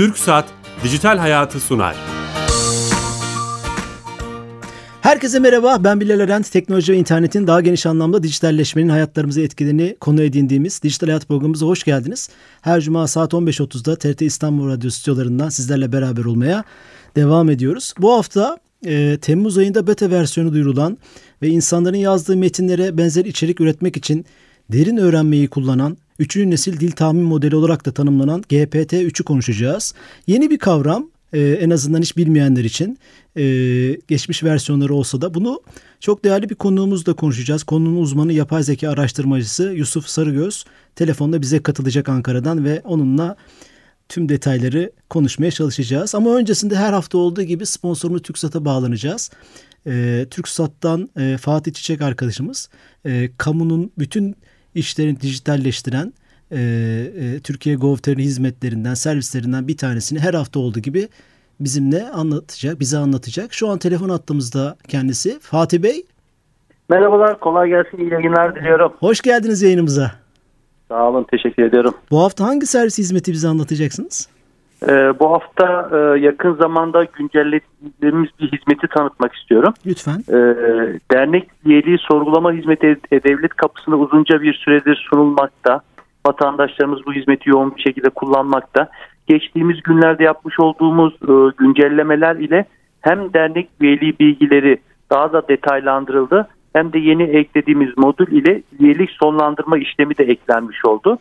Türk Saat Dijital Hayatı sunar. Herkese merhaba. Ben Bilal Erent. Teknoloji ve internetin daha geniş anlamda dijitalleşmenin hayatlarımıza etkilerini konu edindiğimiz Dijital Hayat programımıza hoş geldiniz. Her cuma saat 15.30'da TRT İstanbul Radyo stüdyolarından sizlerle beraber olmaya devam ediyoruz. Bu hafta e, Temmuz ayında beta versiyonu duyurulan ve insanların yazdığı metinlere benzer içerik üretmek için derin öğrenmeyi kullanan Üçüncü nesil dil tahmin modeli olarak da tanımlanan GPT-3'ü konuşacağız. Yeni bir kavram e, en azından hiç bilmeyenler için e, geçmiş versiyonları olsa da bunu çok değerli bir konuğumuzla konuşacağız. Konunun uzmanı yapay zeka araştırmacısı Yusuf Sarıgöz telefonda bize katılacak Ankara'dan ve onunla tüm detayları konuşmaya çalışacağız. Ama öncesinde her hafta olduğu gibi sponsorumuz TürkSat'a bağlanacağız. E, TürkSat'tan e, Fatih Çiçek arkadaşımız e, kamunun bütün işlerini dijitalleştiren e, e, Türkiye Gov.tr hizmetlerinden, servislerinden bir tanesini her hafta olduğu gibi bizimle anlatacak, bize anlatacak. Şu an telefon attığımızda kendisi Fatih Bey. Merhabalar, kolay gelsin, iyi yayınlar diliyorum. Hoş geldiniz yayınımıza. Sağ olun, teşekkür ediyorum. Bu hafta hangi servis hizmeti bize anlatacaksınız? Ee, bu hafta e, yakın zamanda güncellediğimiz bir hizmeti tanıtmak istiyorum. Lütfen. Ee, dernek üyeliği sorgulama hizmeti devlet kapısında uzunca bir süredir sunulmakta. Vatandaşlarımız bu hizmeti yoğun bir şekilde kullanmakta. Geçtiğimiz günlerde yapmış olduğumuz e, güncellemeler ile hem dernek üyeliği bilgileri daha da detaylandırıldı hem de yeni eklediğimiz modül ile üyelik sonlandırma işlemi de eklenmiş oldu.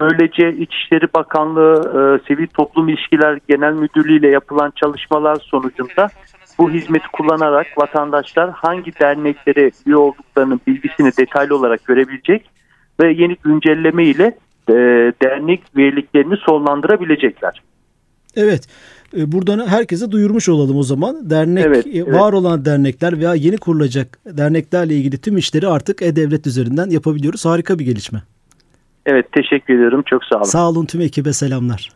Böylece İçişleri Bakanlığı e, Sivil Toplum İlişkiler Genel Müdürlüğü ile yapılan çalışmalar sonucunda bu hizmeti kullanarak vatandaşlar hangi derneklere üye olduklarının bilgisini detaylı olarak görebilecek ve yeni güncelleme ile e, dernek üyeliklerini sonlandırabilecekler. Evet. E, buradan herkese duyurmuş olalım o zaman. Dernek evet, e, evet. var olan dernekler veya yeni kurulacak derneklerle ilgili tüm işleri artık e-devlet üzerinden yapabiliyoruz. Harika bir gelişme. Evet teşekkür ediyorum. Çok sağ olun. Sağ olun tüm ekibe selamlar.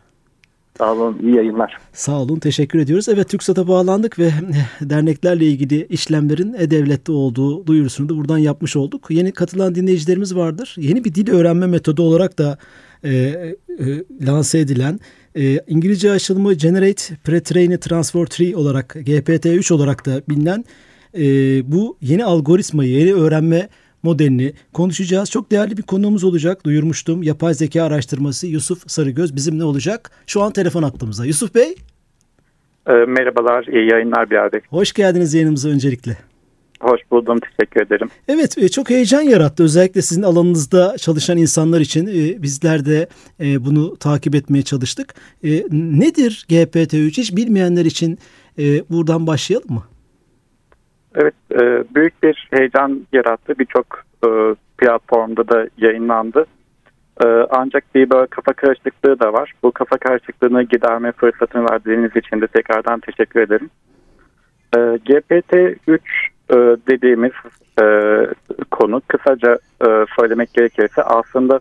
Sağ olun. iyi yayınlar. Sağ olun. Teşekkür ediyoruz. Evet TürkSat'a bağlandık ve derneklerle ilgili işlemlerin e-devlette olduğu duyurusunu da buradan yapmış olduk. Yeni katılan dinleyicilerimiz vardır. Yeni bir dil öğrenme metodu olarak da e, e, lanse edilen e, İngilizce açılımı Generate Pre-Trained Transfer Tree olarak GPT-3 olarak da bilinen e, bu yeni algoritmayı, yeni öğrenme modelini konuşacağız. Çok değerli bir konuğumuz olacak. Duyurmuştum. Yapay zeka araştırması Yusuf Sarıgöz bizimle olacak. Şu an telefon attığımızda. Yusuf Bey. E, merhabalar, iyi yayınlar bir Bey. Hoş geldiniz yayınımıza öncelikle. Hoş buldum, teşekkür ederim. Evet, e, çok heyecan yarattı. Özellikle sizin alanınızda çalışan insanlar için e, bizler de e, bunu takip etmeye çalıştık. Nedir GPT-3? Hiç bilmeyenler için buradan başlayalım mı? Evet, e, büyük bir heyecan yarattı. Birçok e, platformda da yayınlandı. E, ancak bir böyle kafa karışıklığı da var. Bu kafa karışıklığını giderme fırsatını verdiğiniz için de tekrardan teşekkür ederim. E, GPT-3 e, dediğimiz konu kısaca söylemek gerekirse aslında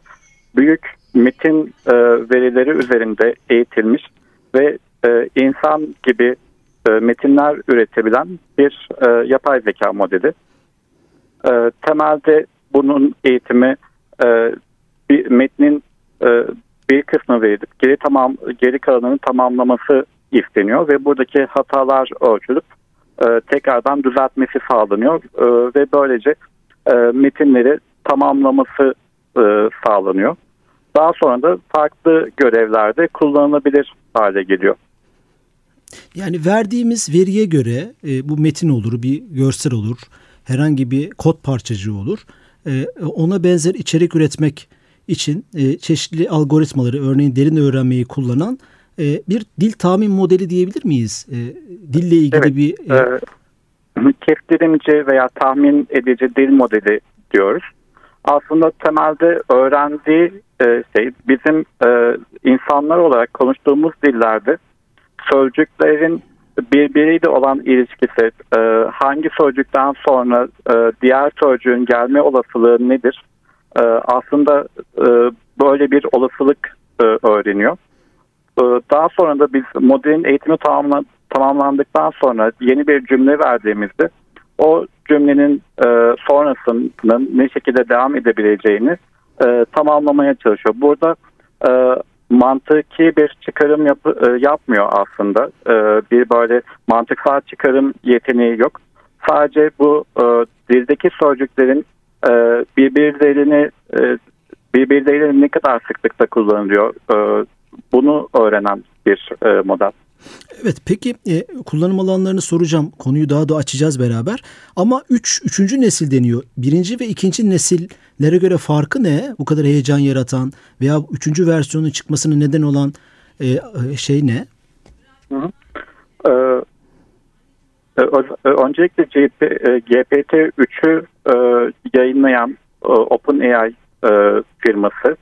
büyük metin verileri üzerinde eğitilmiş ve insan gibi e, metinler üretebilen bir e, yapay zeka modeli. E, temelde bunun eğitimi bir metnin bir kısmı verilip geri tamam geri kalanının tamamlaması isteniyor ve buradaki hatalar ölçülüp tekrardan düzeltmesi sağlanıyor ve böylece metinleri tamamlaması sağlanıyor. Daha sonra da farklı görevlerde kullanılabilir hale geliyor. Yani verdiğimiz veriye göre e, bu metin olur, bir görsel olur, herhangi bir kod parçacığı olur. E, ona benzer içerik üretmek için e, çeşitli algoritmaları, örneğin derin öğrenmeyi kullanan e, bir dil tahmin modeli diyebilir miyiz? E, dille ilgili evet, bir... E, e, kestirimci veya tahmin edici dil modeli diyoruz. Aslında temelde öğrendiği e, şey bizim e, insanlar olarak konuştuğumuz dillerde sözcüklerin birbiriyle olan ilişkisi, e, hangi sözcükten sonra e, diğer sözcüğün gelme olasılığı nedir? E, aslında e, böyle bir olasılık e, öğreniyor. E, daha sonra da biz modelin eğitimi tamamla, tamamlandıktan sonra yeni bir cümle verdiğimizde o cümlenin e, sonrasının ne şekilde devam edebileceğini e, tamamlamaya çalışıyor. Burada e, mantıki bir çıkarım yap, e, yapmıyor aslında. E, bir böyle mantıksal çıkarım yeteneği yok. Sadece bu e, dildeki sözcüklerin birbirlerini birbirleriyle ne kadar sıklıkta kullanılıyor bunu öğrenen bir model. Evet peki e, kullanım alanlarını soracağım. Konuyu daha da açacağız beraber. Ama 3 üç, üçüncü nesil deniyor. Birinci ve ikinci nesillere göre farkı ne? Bu kadar heyecan yaratan veya üçüncü versiyonun çıkmasına neden olan e, e şey ne? Hı. Ee, e, öncelikle GPT-3'ü e, yayınlayan OpenAI firması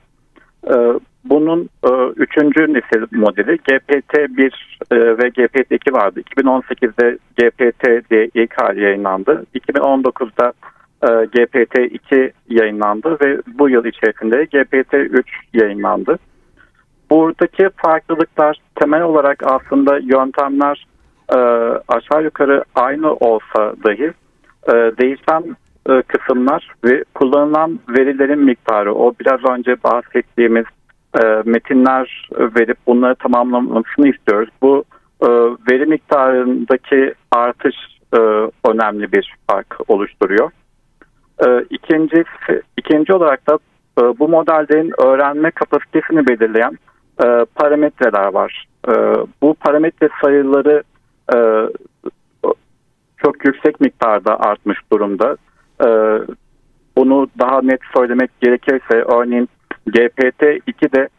bunun e, üçüncü nesil modeli GPT-1 e, ve GPT-2 vardı. 2018'de GPT diye ilk hali yayınlandı. 2019'da e, GPT-2 yayınlandı ve bu yıl içerisinde GPT-3 yayınlandı. Buradaki farklılıklar temel olarak aslında yöntemler e, aşağı yukarı aynı olsa dahi e, değişen e, kısımlar ve kullanılan verilerin miktarı o biraz önce bahsettiğimiz e, metinler verip bunları tamamlamasını istiyoruz. Bu e, veri miktarındaki artış e, önemli bir fark oluşturuyor. E, ikinci, ikinci olarak da bu modellerin öğrenme kapasitesini belirleyen parametreler var. Bu parametre sayıları çok yüksek miktarda artmış durumda. E, bunu daha net söylemek gerekirse örneğin GPT-2'de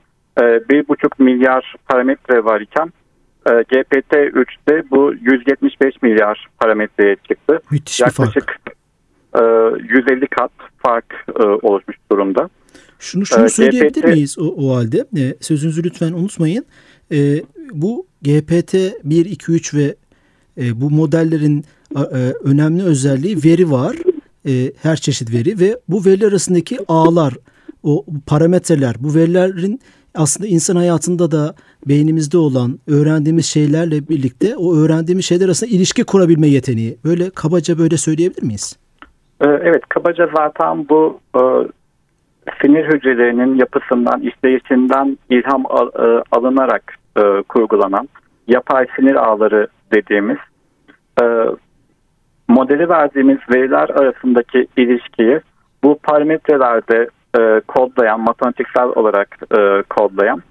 e, bir buçuk milyar parametre var iken e, GPT-3'te bu 175 milyar parametreye çıktı. Müthiş Yaklaşık fark. E, 150 kat fark e, oluşmuş durumda. Şunu, şunu e, söyleyebilir GPT... miyiz o, o halde? E, sözünüzü lütfen unutmayın. E, bu GPT 1, 2, 3 ve e, bu modellerin e, önemli özelliği veri var. E, her çeşit veri ve bu veri arasındaki ağlar o parametreler, bu verilerin aslında insan hayatında da beynimizde olan öğrendiğimiz şeylerle birlikte o öğrendiğimiz şeyler arasında ilişki kurabilme yeteneği. Böyle kabaca böyle söyleyebilir miyiz? Ee, evet kabaca zaten bu e, sinir hücrelerinin yapısından, işleyişinden ilham e, alınarak e, kurgulanan yapay sinir ağları dediğimiz modeli verdiğimiz veriler arasındaki ilişkiyi bu parametrelerde e, kodlayan, matematiksel olarak e, kodlayan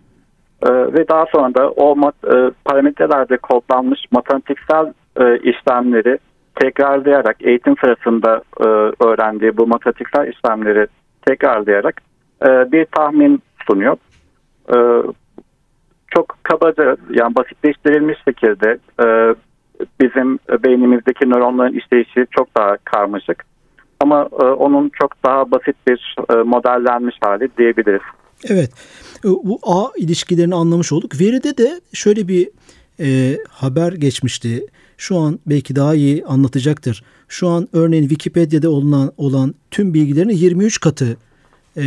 e, ve daha sonra da o e, parametrelerde kodlanmış matematiksel e, işlemleri tekrarlayarak eğitim sırasında e, öğrendiği bu matematiksel işlemleri tekrarlayarak e, bir tahmin sunuyor. E, çok kabaca yani basitleştirilmiş şekilde e, bizim beynimizdeki nöronların işleyişi çok daha karmaşık ama e, onun çok daha basit bir e, modellenmiş hali diyebiliriz. Evet e, bu ağ ilişkilerini anlamış olduk. Veride de şöyle bir e, haber geçmişti. Şu an belki daha iyi anlatacaktır. Şu an örneğin Wikipedia'da olan, olan tüm bilgilerin 23 katı e,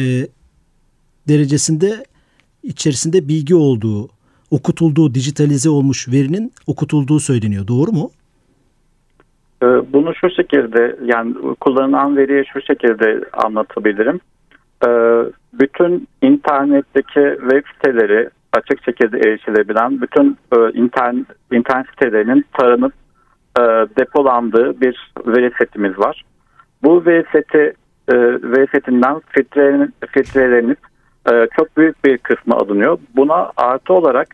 derecesinde içerisinde bilgi olduğu, okutulduğu, dijitalize olmuş verinin okutulduğu söyleniyor. Doğru mu? Ee, bunu şu şekilde yani kullanılan veriyi şu şekilde anlatabilirim. Ee, bütün internetteki web siteleri açık şekilde erişilebilen bütün e, internet, internet sitelerinin taranıp e, depolandığı bir veri setimiz var. Bu veri seti e, veri setinden filtrelenip, çok büyük bir kısmı alınıyor. Buna artı olarak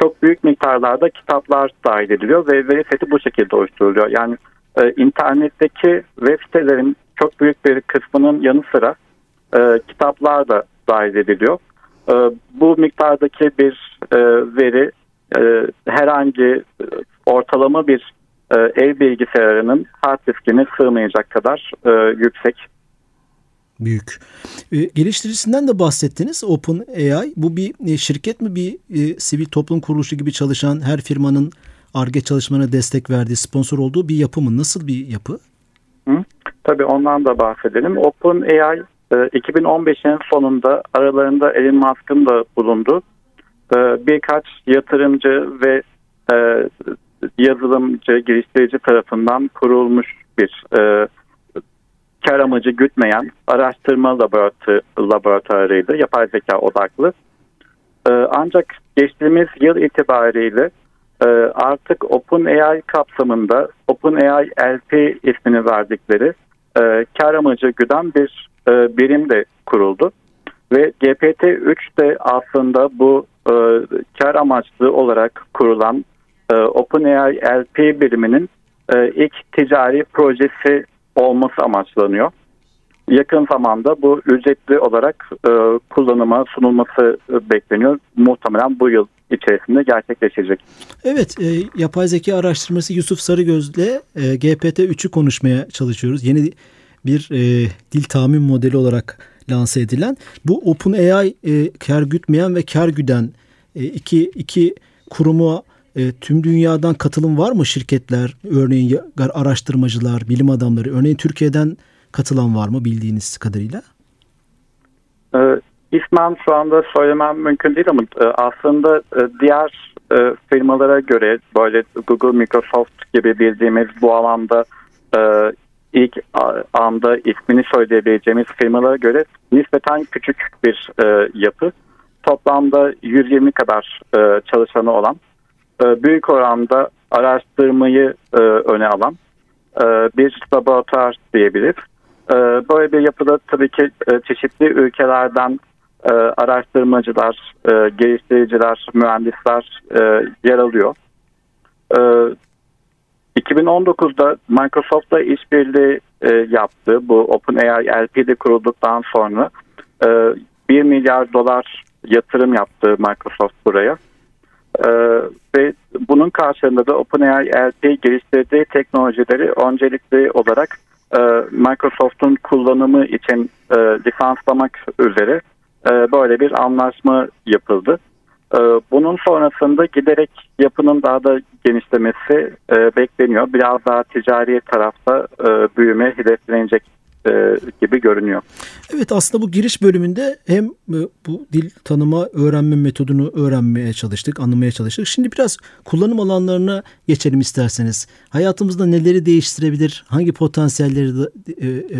çok büyük miktarlarda kitaplar dahil ediliyor ve veri seti bu şekilde oluşturuluyor. Yani e, internetteki web sitelerin çok büyük bir kısmının yanı sıra e, kitaplar da dahil ediliyor. E, bu miktardaki bir e, veri e, herhangi e, ortalama bir e, ev bilgisayarının hard diskine sığmayacak kadar e, yüksek büyük. E, geliştiricisinden de bahsettiniz OpenAI. Bu bir e, şirket mi bir e, sivil toplum kuruluşu gibi çalışan her firmanın ARGE çalışmalarına destek verdiği, sponsor olduğu bir yapı mı? Nasıl bir yapı? Hı, tabii ondan da bahsedelim. OpenAI e, 2015'in sonunda aralarında Elon Musk'ın da bulundu. E, birkaç yatırımcı ve e, yazılımcı, geliştirici tarafından kurulmuş bir e, kar amacı gütmeyen araştırma laboratuvarı, laboratuvarıydı. Yapay zeka odaklı. E, ancak geçtiğimiz yıl itibariyle e, artık OpenAI kapsamında OpenAI LP ismini verdikleri e, kar amacı güden bir e, birim de kuruldu. Ve GPT-3 de aslında bu e, kar amaçlı olarak kurulan e, OpenAI LP biriminin ilk ticari projesi olması amaçlanıyor. Yakın zamanda bu ücretli olarak e, kullanıma sunulması e, bekleniyor. Muhtemelen bu yıl içerisinde gerçekleşecek. Evet, e, yapay zeka araştırması Yusuf Sarıgöz'le e, GPT-3'ü konuşmaya çalışıyoruz. Yeni bir e, dil tahmin modeli olarak lanse edilen. Bu OpenAI e, kar gütmeyen ve kar güden e, iki, iki kurumu e, tüm dünyadan katılım var mı şirketler, örneğin araştırmacılar, bilim adamları, örneğin Türkiye'den katılan var mı bildiğiniz kadarıyla? E, ismen şu anda söylemem mümkün değil ama e, aslında e, diğer e, firmalara göre böyle Google, Microsoft gibi bildiğimiz bu alanda e, ilk anda ismini söyleyebileceğimiz firmalara göre nispeten küçük bir e, yapı. Toplamda 120 kadar e, çalışanı olan, e, büyük oranda araştırmayı e, öne alan e, bir laboratuvar diyebiliriz. E, böyle bir yapıda tabii ki e, çeşitli ülkelerden araştırmacılar, geliştiriciler, mühendisler yer alıyor. E, 2019'da Microsoft'la işbirliği e, yaptı. Bu OpenAI LP'de kurulduktan sonra e, 1 milyar dolar yatırım yaptı Microsoft buraya. E, ve bunun karşılığında da OpenAI LP geliştirdiği teknolojileri öncelikli olarak e, Microsoft'un kullanımı için e, lisanslamak üzere e, böyle bir anlaşma yapıldı. Ee, bunun sonrasında giderek yapının daha da genişlemesi e, bekleniyor. Biraz daha ticari tarafta e, büyüme hedeflenecek e, gibi görünüyor. Evet aslında bu giriş bölümünde hem bu dil tanıma öğrenme metodunu öğrenmeye çalıştık, anlamaya çalıştık. Şimdi biraz kullanım alanlarına geçelim isterseniz. Hayatımızda neleri değiştirebilir, hangi potansiyelleri de,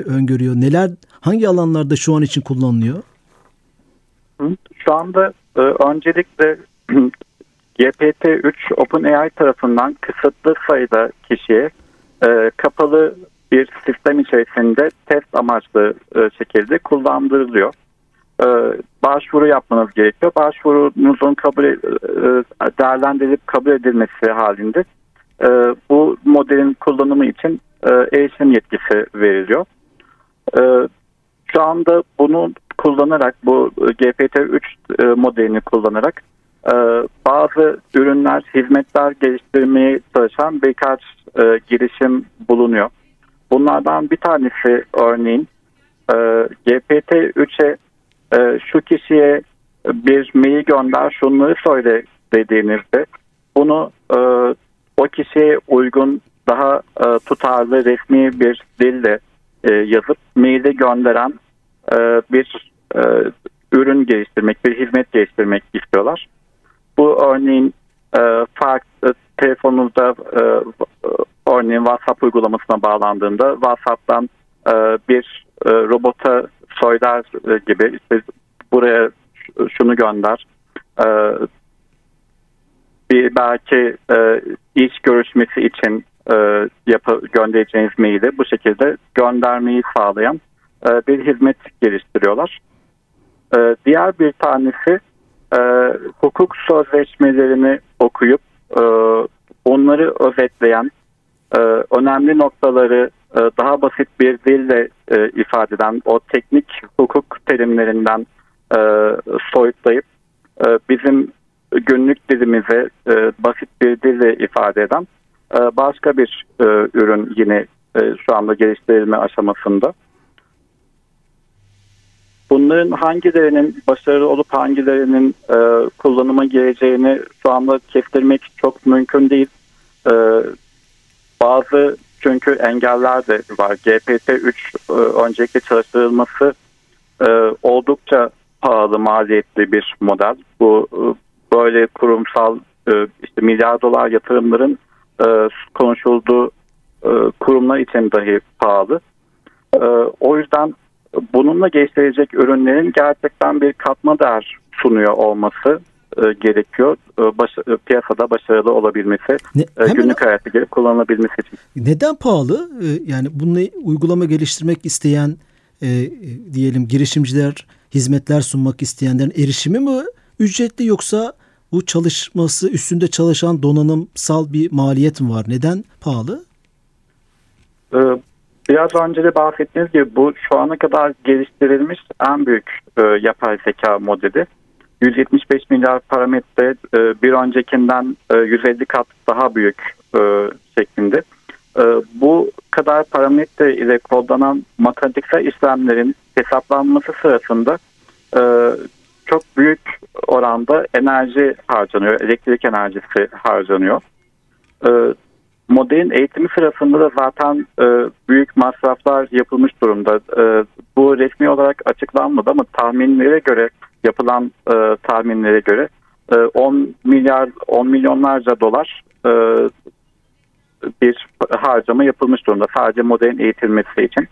öngörüyor, neler hangi alanlarda şu an için kullanılıyor? Şu anda e, öncelikle GPT-3 OpenAI tarafından kısıtlı sayıda kişiye e, kapalı bir sistem içerisinde test amaçlı e, şekilde kullandırılıyor. E, başvuru yapmanız gerekiyor. Başvurunuzun kabul e, değerlendirilip kabul edilmesi halinde e, bu modelin kullanımı için e, erişim yetkisi veriliyor. E, şu anda bunu kullanarak bu GPT-3 e, modelini kullanarak e, bazı ürünler, hizmetler geliştirmeye çalışan birkaç e, girişim bulunuyor. Bunlardan bir tanesi örneğin GPT-3'e şu kişiye bir mail gönder şunları söyle dediğinizde bunu o kişiye uygun daha tutarlı resmi bir dille yazıp maili gönderen bir e, ürün geliştirmek, bir hizmet geliştirmek istiyorlar. Bu örneğin e, farklı telefonunuzda e, örneğin WhatsApp uygulamasına bağlandığında WhatsApp'tan e, bir e, robota söyler e, gibi işte buraya şunu gönder. E, bir belki e, iş görüşmesi için e, yapı, göndereceğiniz maili bu şekilde göndermeyi sağlayan e, bir hizmet geliştiriyorlar. E, diğer bir tanesi e, hukuk sözleşmelerini okuyup e, onları özetleyen e, önemli noktaları e, daha basit bir dille e, ifade eden o teknik hukuk terimlerinden e, soyutlayıp bizim günlük dilimize e, basit bir dille ifade eden başka bir ürün yine şu anda geliştirilme aşamasında. Bunların hangilerinin başarılı olup hangilerinin e, kullanıma geleceğini şu anda kestirmek çok mümkün değil. E, bazı çünkü engeller de var. GPT-3 e, öncelikle çalıştırılması e, oldukça pahalı maliyetli bir model. Bu e, böyle kurumsal işte milyar dolar yatırımların konuşulduğu kurumlar için dahi pahalı. O yüzden bununla geliştirecek ürünlerin gerçekten bir katma değer sunuyor olması e, gerekiyor. E, baş, e, piyasada başarılı olabilmesi, ne, e, günlük hayatta gelip kullanılabilmesi için. Neden pahalı? E, yani bunu uygulama geliştirmek isteyen e, diyelim girişimciler, hizmetler sunmak isteyenlerin erişimi mi ücretli yoksa bu çalışması üstünde çalışan donanımsal bir maliyet mi var? Neden pahalı? Ee, biraz önce de bahsettiğiniz gibi bu şu ana kadar geliştirilmiş en büyük e, yapay zeka modeli. 175 milyar parametre e, bir öncekinden e, 150 kat daha büyük e, şeklinde. E, bu kadar parametre ile kodlanan matematiksel işlemlerin hesaplanması sırasında e, çok büyük oranda enerji harcanıyor, elektrik enerjisi harcanıyor. E, modelin eğitimi sırasında da zaten e, büyük masraflar yapılmış durumda. E, bu resmi olarak açıklanmadı ama tahminlere göre yapılan e, tahminlere göre e, 10 milyar 10 milyonlarca dolar e, bir harcama yapılmış durumda sadece modelin eğitilmesi için.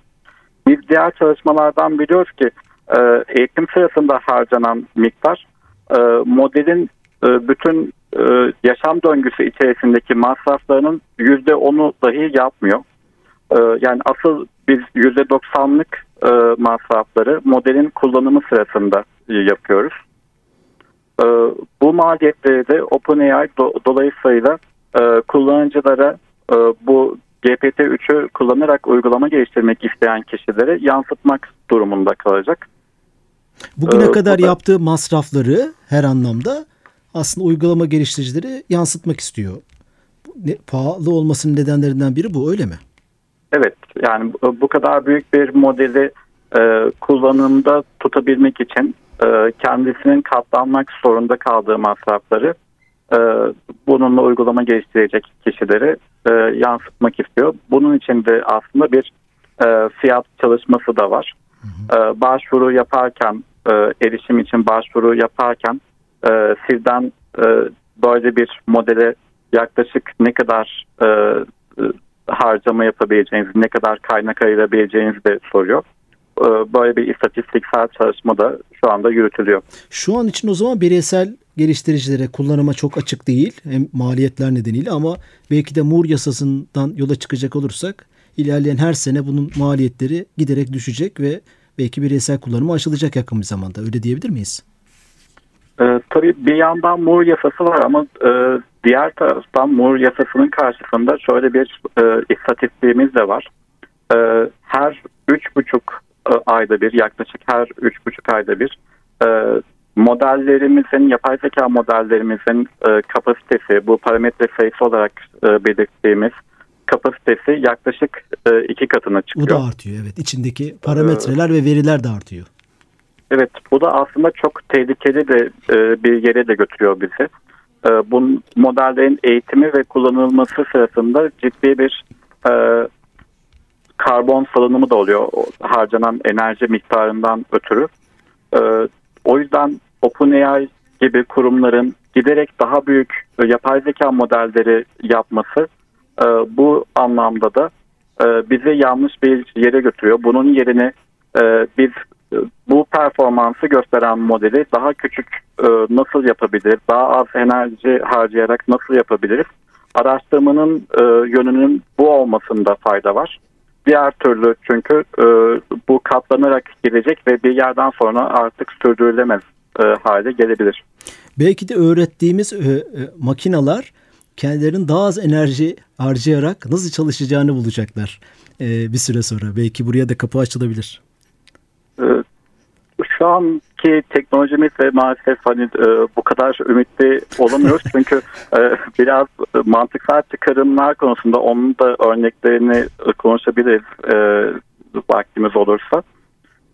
Biz diğer çalışmalardan biliyoruz ki e, eğitim sırasında harcanan miktar e, modelin e, bütün e, yaşam döngüsü içerisindeki masraflarının yüzde onu dahi yapmıyor. E, yani asıl biz yüzde doksanlık e, masrafları modelin kullanımı sırasında yapıyoruz. E, bu maliyetleri de OpenAI do, dolayısıyla e, kullanıcılara e, bu GPT-3'ü kullanarak uygulama geliştirmek isteyen kişilere yansıtmak durumunda kalacak. Bugüne ee, kadar da, yaptığı masrafları her anlamda aslında uygulama geliştiricileri yansıtmak istiyor. Ne, pahalı olmasının nedenlerinden biri bu öyle mi? Evet yani bu kadar büyük bir modeli e, kullanımda tutabilmek için e, kendisinin katlanmak zorunda kaldığı masrafları e, bununla uygulama geliştirecek kişileri e, yansıtmak istiyor. Bunun için de aslında bir e, fiyat çalışması da var. Hı hı. E, başvuru yaparken e, erişim için başvuru yaparken e, sizden e, böyle bir modele yaklaşık ne kadar e, e harcama yapabileceğinizi, ne kadar kaynak ayırabileceğinizi de soruyor. E, böyle bir istatistiksel çalışma da şu anda yürütülüyor. Şu an için o zaman bireysel geliştiricilere kullanıma çok açık değil hem maliyetler nedeniyle ama belki de Moore yasasından yola çıkacak olursak ilerleyen her sene bunun maliyetleri giderek düşecek ve belki bireysel kullanıma açılacak yakın bir zamanda öyle diyebilir miyiz? Ee, tabii bir yandan Moore yasası var ama e, diğer taraftan Moore yasasının karşısında şöyle bir e, istatistiğimiz de var. E, her üç buçuk e, ayda bir yaklaşık her üç buçuk ayda bir e, modellerimizin, yapay zeka modellerimizin e, kapasitesi, bu parametre sayısı olarak e, belirttiğimiz kapasitesi yaklaşık e, iki katına çıkıyor. Bu da artıyor evet. İçindeki parametreler ee, ve veriler de artıyor. Evet bu da aslında çok tehlikeli de e, bir yere de götürüyor bizi. E, bu modellerin eğitimi ve kullanılması sırasında ciddi bir e, karbon salınımı da oluyor harcanan enerji miktarından ötürü. E, o yüzden OpenAI gibi kurumların giderek daha büyük e, yapay zeka modelleri yapması e, bu anlamda da e, bizi yanlış bir yere götürüyor. Bunun yerine e, biz bu performansı gösteren modeli daha küçük nasıl yapabiliriz, daha az enerji harcayarak nasıl yapabiliriz? Araştırmanın yönünün bu olmasında fayda var. Diğer türlü çünkü e, bu katlanarak gelecek ve bir yerden sonra artık sürdürülemez e, hale gelebilir. Belki de öğrettiğimiz e, e, makinalar kendilerinin daha az enerji harcayarak nasıl çalışacağını bulacaklar e, bir süre sonra. Belki buraya da kapı açılabilir. Şu anki teknolojimiz ve maalesef hani e, bu kadar ümitli olamıyoruz çünkü e, biraz mantıksal çıkarımlar konusunda onun da örneklerini konuşabiliriz e, vaktimiz olursa.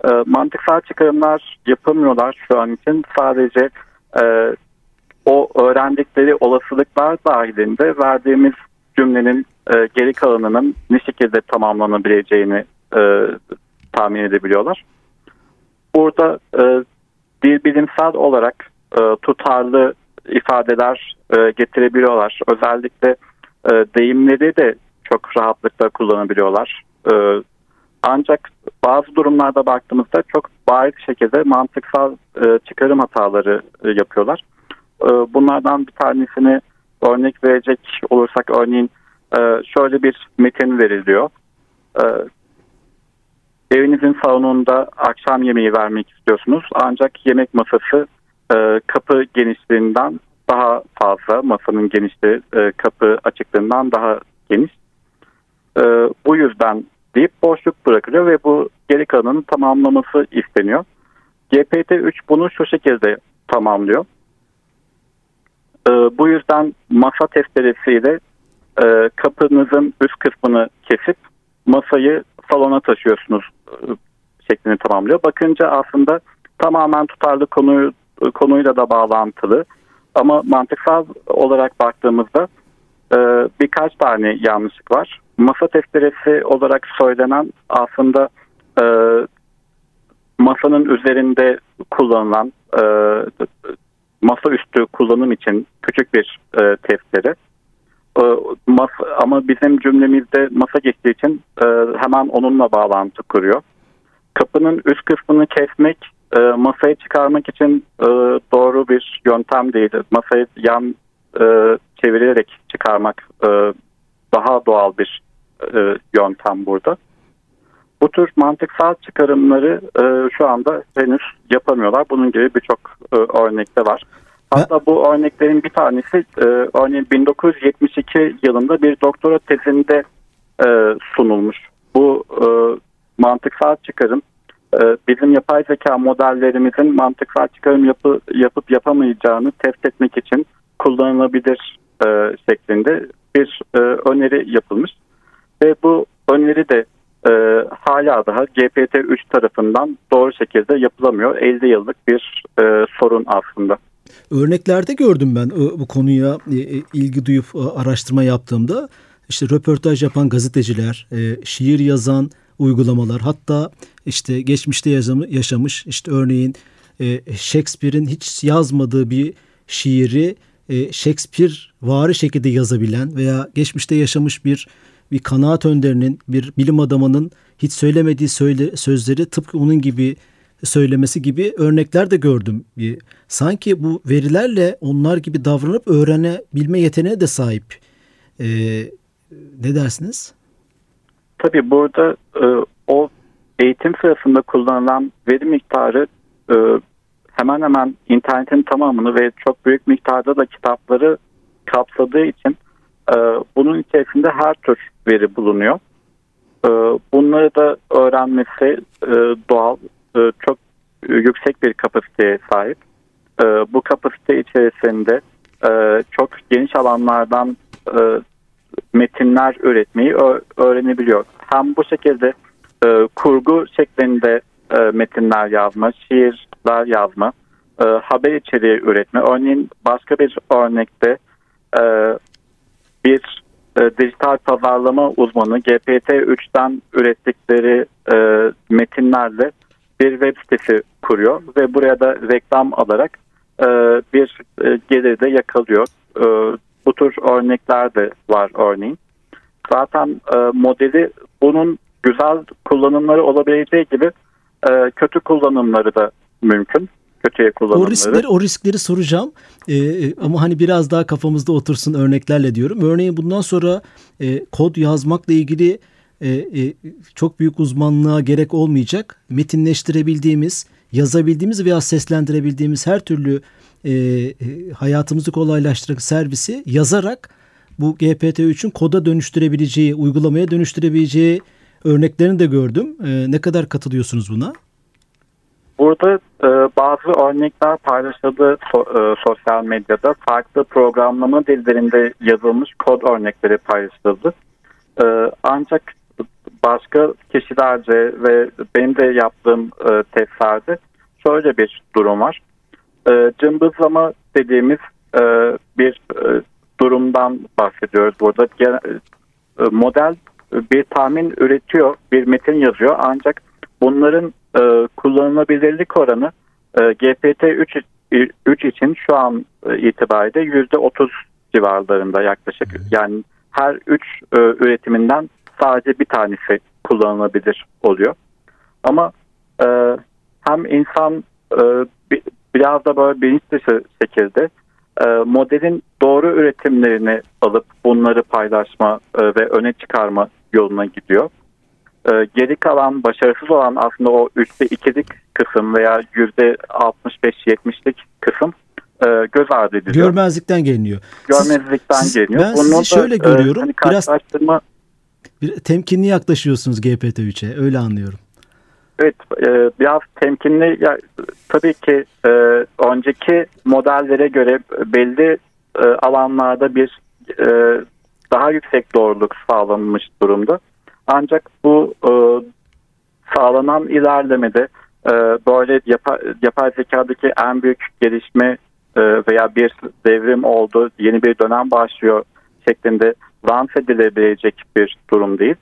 E, mantıksal çıkarımlar yapamıyorlar şu an için sadece e, o öğrendikleri olasılıklar dahilinde verdiğimiz cümlenin e, geri kalanının ne şekilde tamamlanabileceğini e, tahmin edebiliyorlar. Burada e, bir bilimsel olarak e, tutarlı ifadeler e, getirebiliyorlar. Özellikle e, deyimleri de çok rahatlıkla kullanabiliyorlar. E, ancak bazı durumlarda baktığımızda çok bariz şekilde mantıksal e, çıkarım hataları e, yapıyorlar. E, bunlardan bir tanesini örnek verecek olursak örneğin e, şöyle bir metin veriliyor. E, evinizin salonunda akşam yemeği vermek istiyorsunuz ancak yemek masası e, kapı genişliğinden daha fazla masanın genişliği e, kapı açıklığından daha geniş. E, bu yüzden deyip boşluk bırakılıyor ve bu geri kalanının tamamlaması isteniyor. GPT-3 bunu şu şekilde tamamlıyor. E, bu yüzden masa testeresiyle e, kapınızın üst kısmını kesip masayı salona taşıyorsunuz e, şeklini tamamlıyor. Bakınca aslında tamamen tutarlı konuyu konuyla da bağlantılı. Ama mantıksal olarak baktığımızda e, birkaç tane yanlışlık var. Masa testeresi olarak söylenen aslında e, masanın üzerinde kullanılan e, masa üstü kullanım için küçük bir e, testere. E, masa, ama bizim cümlemizde masa geçtiği için e, hemen onunla bağlantı kuruyor. Kapının üst kısmını kesmek e, masayı çıkarmak için e, doğru bir yöntem değil. Masayı yan e, çevirerek çıkarmak e, daha doğal bir e, yöntem burada. Bu tür mantıksal çıkarımları e, şu anda henüz yapamıyorlar. Bunun gibi birçok e, örnekte var. Hatta bu örneklerin bir tanesi e, örneğin 1972 yılında bir doktora tezinde e, sunulmuş. Bu e, mantıksal çıkarım e, bizim yapay zeka modellerimizin mantıksal çıkarım yapı, yapıp yapamayacağını test etmek için kullanılabilir e, şeklinde bir e, öneri yapılmış. Ve bu öneri de e, hala daha GPT-3 tarafından doğru şekilde yapılamıyor. 50 yıllık bir e, sorun aslında. Örneklerde gördüm ben e, bu konuya e, e, ilgi duyup araştırma yaptığımda. işte röportaj yapan gazeteciler, şiir yazan uygulamalar hatta işte geçmişte yaşamış işte örneğin Shakespeare'in hiç yazmadığı bir şiiri Shakespeare vari şekilde yazabilen veya geçmişte yaşamış bir bir kanaat önderinin, bir bilim adamının hiç söylemediği söyle, sözleri tıpkı onun gibi söylemesi gibi örnekler de gördüm. Sanki bu verilerle onlar gibi davranıp öğrenebilme yeteneğine de sahip. Ee, ne dersiniz? Tabii burada e, o eğitim sırasında kullanılan veri miktarı e, hemen hemen internetin tamamını ve çok büyük miktarda da kitapları kapsadığı için e, bunun içerisinde her tür veri bulunuyor. E, bunları da öğrenmesi e, doğal, e, çok yüksek bir kapasiteye sahip. E, bu kapasite içerisinde e, çok geniş alanlardan metinler üretmeyi öğrenebiliyor. Hem bu şekilde kurgu şeklinde metinler yazma, şiirler yazma, haber içeriği üretme. Örneğin başka bir örnekte bir dijital pazarlama uzmanı GPT-3'ten ürettikleri metinlerle bir web sitesi kuruyor ve buraya da reklam alarak e, bir e, gelir de yakalıyor. E, bu tür örnekler de var örneğin. Zaten e, modeli bunun güzel kullanımları olabileceği gibi e, kötü kullanımları da mümkün. Kötüye kullanımları. O riskleri, o riskleri soracağım e, e, ama hani biraz daha kafamızda otursun örneklerle diyorum. Örneğin bundan sonra e, kod yazmakla ilgili e, e, çok büyük uzmanlığa gerek olmayacak. Metinleştirebildiğimiz, yazabildiğimiz veya seslendirebildiğimiz her türlü e, e, hayatımızı kolaylaştıran servisi yazarak bu GPT-3'ün koda dönüştürebileceği, uygulamaya dönüştürebileceği örneklerini de gördüm. E, ne kadar katılıyorsunuz buna? Burada e, bazı örnekler paylaşıldı so, e, sosyal medyada. Farklı programlama dillerinde yazılmış kod örnekleri paylaşıldı. E, ancak başka kişilerce ve benim de yaptığım e, testlerde şöyle bir durum var e, cımbızlama dediğimiz e, bir e, durumdan bahsediyoruz burada. Gen, e, model bir tahmin üretiyor, bir metin yazıyor ancak bunların e, kullanılabilirlik oranı e, GPT-3 3 için şu an e, itibariyle %30 civarlarında yaklaşık. Yani her 3 e, üretiminden sadece bir tanesi kullanılabilir oluyor. Ama e, hem insan e, biraz da böyle bilinç dışı şekilde e, modelin doğru üretimlerini alıp bunları paylaşma e, ve öne çıkarma yoluna gidiyor. E, geri kalan başarısız olan aslında o üçte ikilik kısım veya yüzde 65-70'lik kısım e, göz ardı ediliyor. Görmezlikten geliniyor. Görmezlikten siz, geliniyor. Ben Bunun sizi şöyle da, görüyorum. E, hani biraz bir temkinli yaklaşıyorsunuz GPT-3'e öyle anlıyorum. Evet e, biraz temkinli ya, tabii ki e, önceki modellere göre belli e, alanlarda bir e, daha yüksek doğruluk sağlanmış durumda. Ancak bu e, sağlanan ilerlemede e, böyle yapay, yapay zekadaki en büyük gelişme e, veya bir devrim oldu, yeni bir dönem başlıyor şeklinde lanse edilebilecek bir durum değil.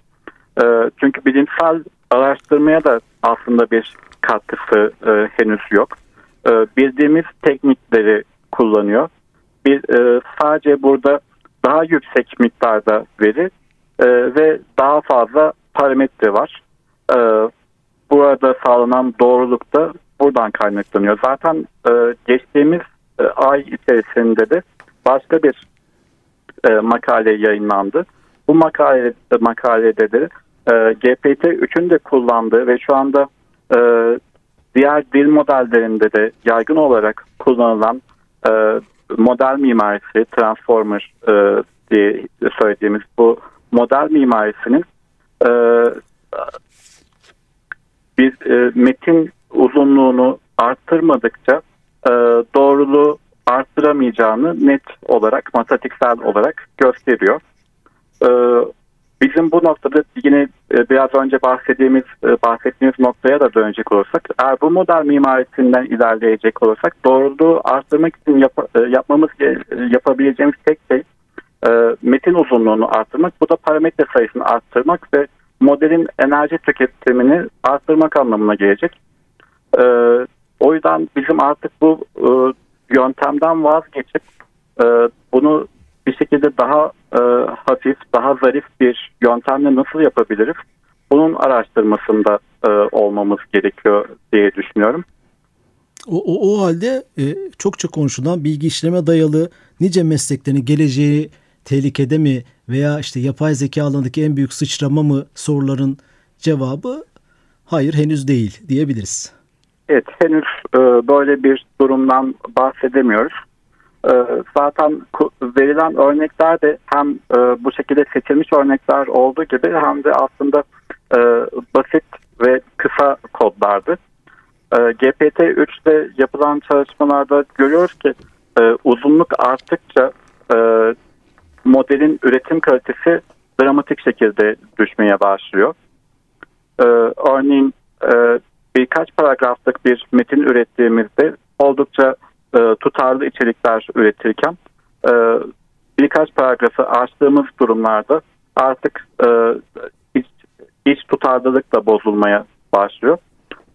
E, çünkü bilimsel araştırmaya da aslında bir katkısı e, henüz yok. E, bildiğimiz teknikleri kullanıyor. Bir e, sadece burada daha yüksek miktarda veri e, ve daha fazla parametre var. E, burada sağlanan doğruluk da buradan kaynaklanıyor. Zaten e, geçtiğimiz e, ay içerisinde de başka bir e, makale yayınlandı. Bu makale, makalede de e, GPT-3'ün de kullandığı ve şu anda e, diğer dil modellerinde de yaygın olarak kullanılan e, model mimarisi, transformer e, diye söylediğimiz bu model mimarisinin e, bir e, metin uzunluğunu arttırmadıkça e, doğruluğu arttıramayacağını net olarak matematiksel olarak gösteriyor. E, Bizim bu noktada yine e, biraz önce bahsettiğimiz e, bahsettiğimiz noktaya da dönecek olursak eğer bu model mimarisinden ilerleyecek olursak doğruluğu arttırmak için yap, e, yapmamız yapabileceğimiz tek şey metin uzunluğunu arttırmak. Bu da parametre sayısını arttırmak ve modelin enerji tüketimini arttırmak anlamına gelecek. O yüzden bizim artık bu yöntemden vazgeçip bunu bir şekilde daha e, hafif, daha zarif bir yöntemle nasıl yapabiliriz? Bunun araştırmasında e, olmamız gerekiyor diye düşünüyorum. O, o, o halde e, çokça konuşulan bilgi işleme dayalı nice mesleklerin geleceği tehlikede mi veya işte yapay zeka alanındaki en büyük sıçrama mı soruların cevabı hayır henüz değil diyebiliriz. Evet henüz e, böyle bir durumdan bahsedemiyoruz. Ee, zaten verilen örnekler de hem e, bu şekilde seçilmiş örnekler olduğu gibi hem de aslında e, basit ve kısa kodlardı. E, GPT-3'te yapılan çalışmalarda görüyoruz ki uzunluk arttıkça modelin üretim kalitesi dramatik şekilde düşmeye başlıyor. Örneğin birkaç paragraflık bir metin ürettiğimizde oldukça e, tutarlı içerikler üretirken e, birkaç paragrafı açtığımız durumlarda artık e, iç, iç tutarlılık da bozulmaya başlıyor.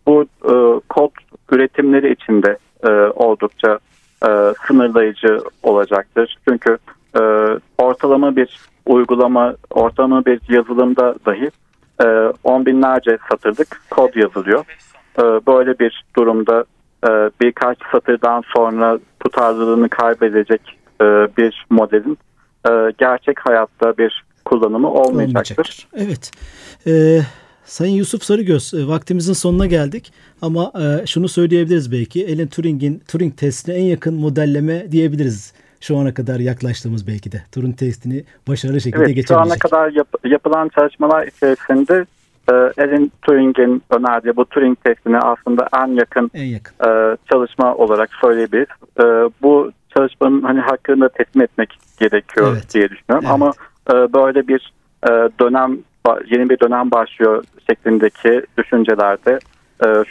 Bu e, kod üretimleri içinde e, oldukça e, sınırlayıcı olacaktır. Çünkü e, ortalama bir uygulama, ortalama bir yazılımda dahi e, on binlerce satırlık kod yazılıyor. E, böyle bir durumda e, birkaç satırdan sonra tutarlılığını kaybedecek e, bir modelin e, gerçek hayatta bir kullanımı olmayacaktır. olmayacaktır. Evet. Ee, Sayın Yusuf Sarıgöz vaktimizin sonuna geldik ama e, şunu söyleyebiliriz belki Alan Turing'in Turing testine en yakın modelleme diyebiliriz şu ana kadar yaklaştığımız belki de Turing testini başarılı şekilde evet, geçebilecek. Şu ana kadar yap, yapılan çalışmalar içerisinde e, Alan Turing'in önerdiği bu Turing testine aslında en yakın, en yakın. E, çalışma olarak söyleyebiliriz. E, bu çalışmanın hani hakkında teslim etmek gerekiyor evet. diye düşünüyorum. Evet. Ama e, böyle bir e, dönem yeni bir dönem başlıyor şeklindeki düşüncelerde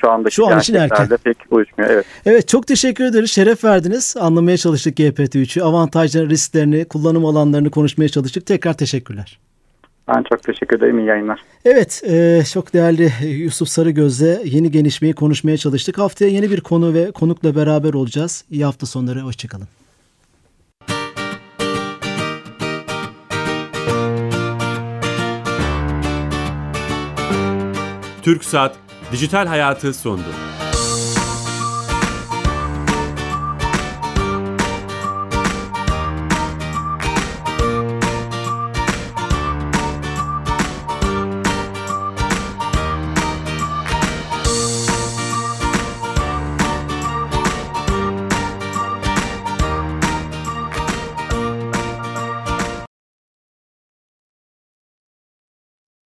şu andaki şu an için erken. pek uyuşmuyor. Evet. evet çok teşekkür ederiz. Şeref verdiniz. Anlamaya çalıştık GPT-3'ü. Avantajları, risklerini, kullanım alanlarını konuşmaya çalıştık. Tekrar teşekkürler. Ben çok teşekkür ederim. İyi yayınlar. Evet, e, çok değerli Yusuf Sarıgöz'le yeni gelişmeyi konuşmaya çalıştık. Haftaya yeni bir konu ve konukla beraber olacağız. İyi hafta sonları, hoşçakalın. TürkSat Dijital Hayatı sondu.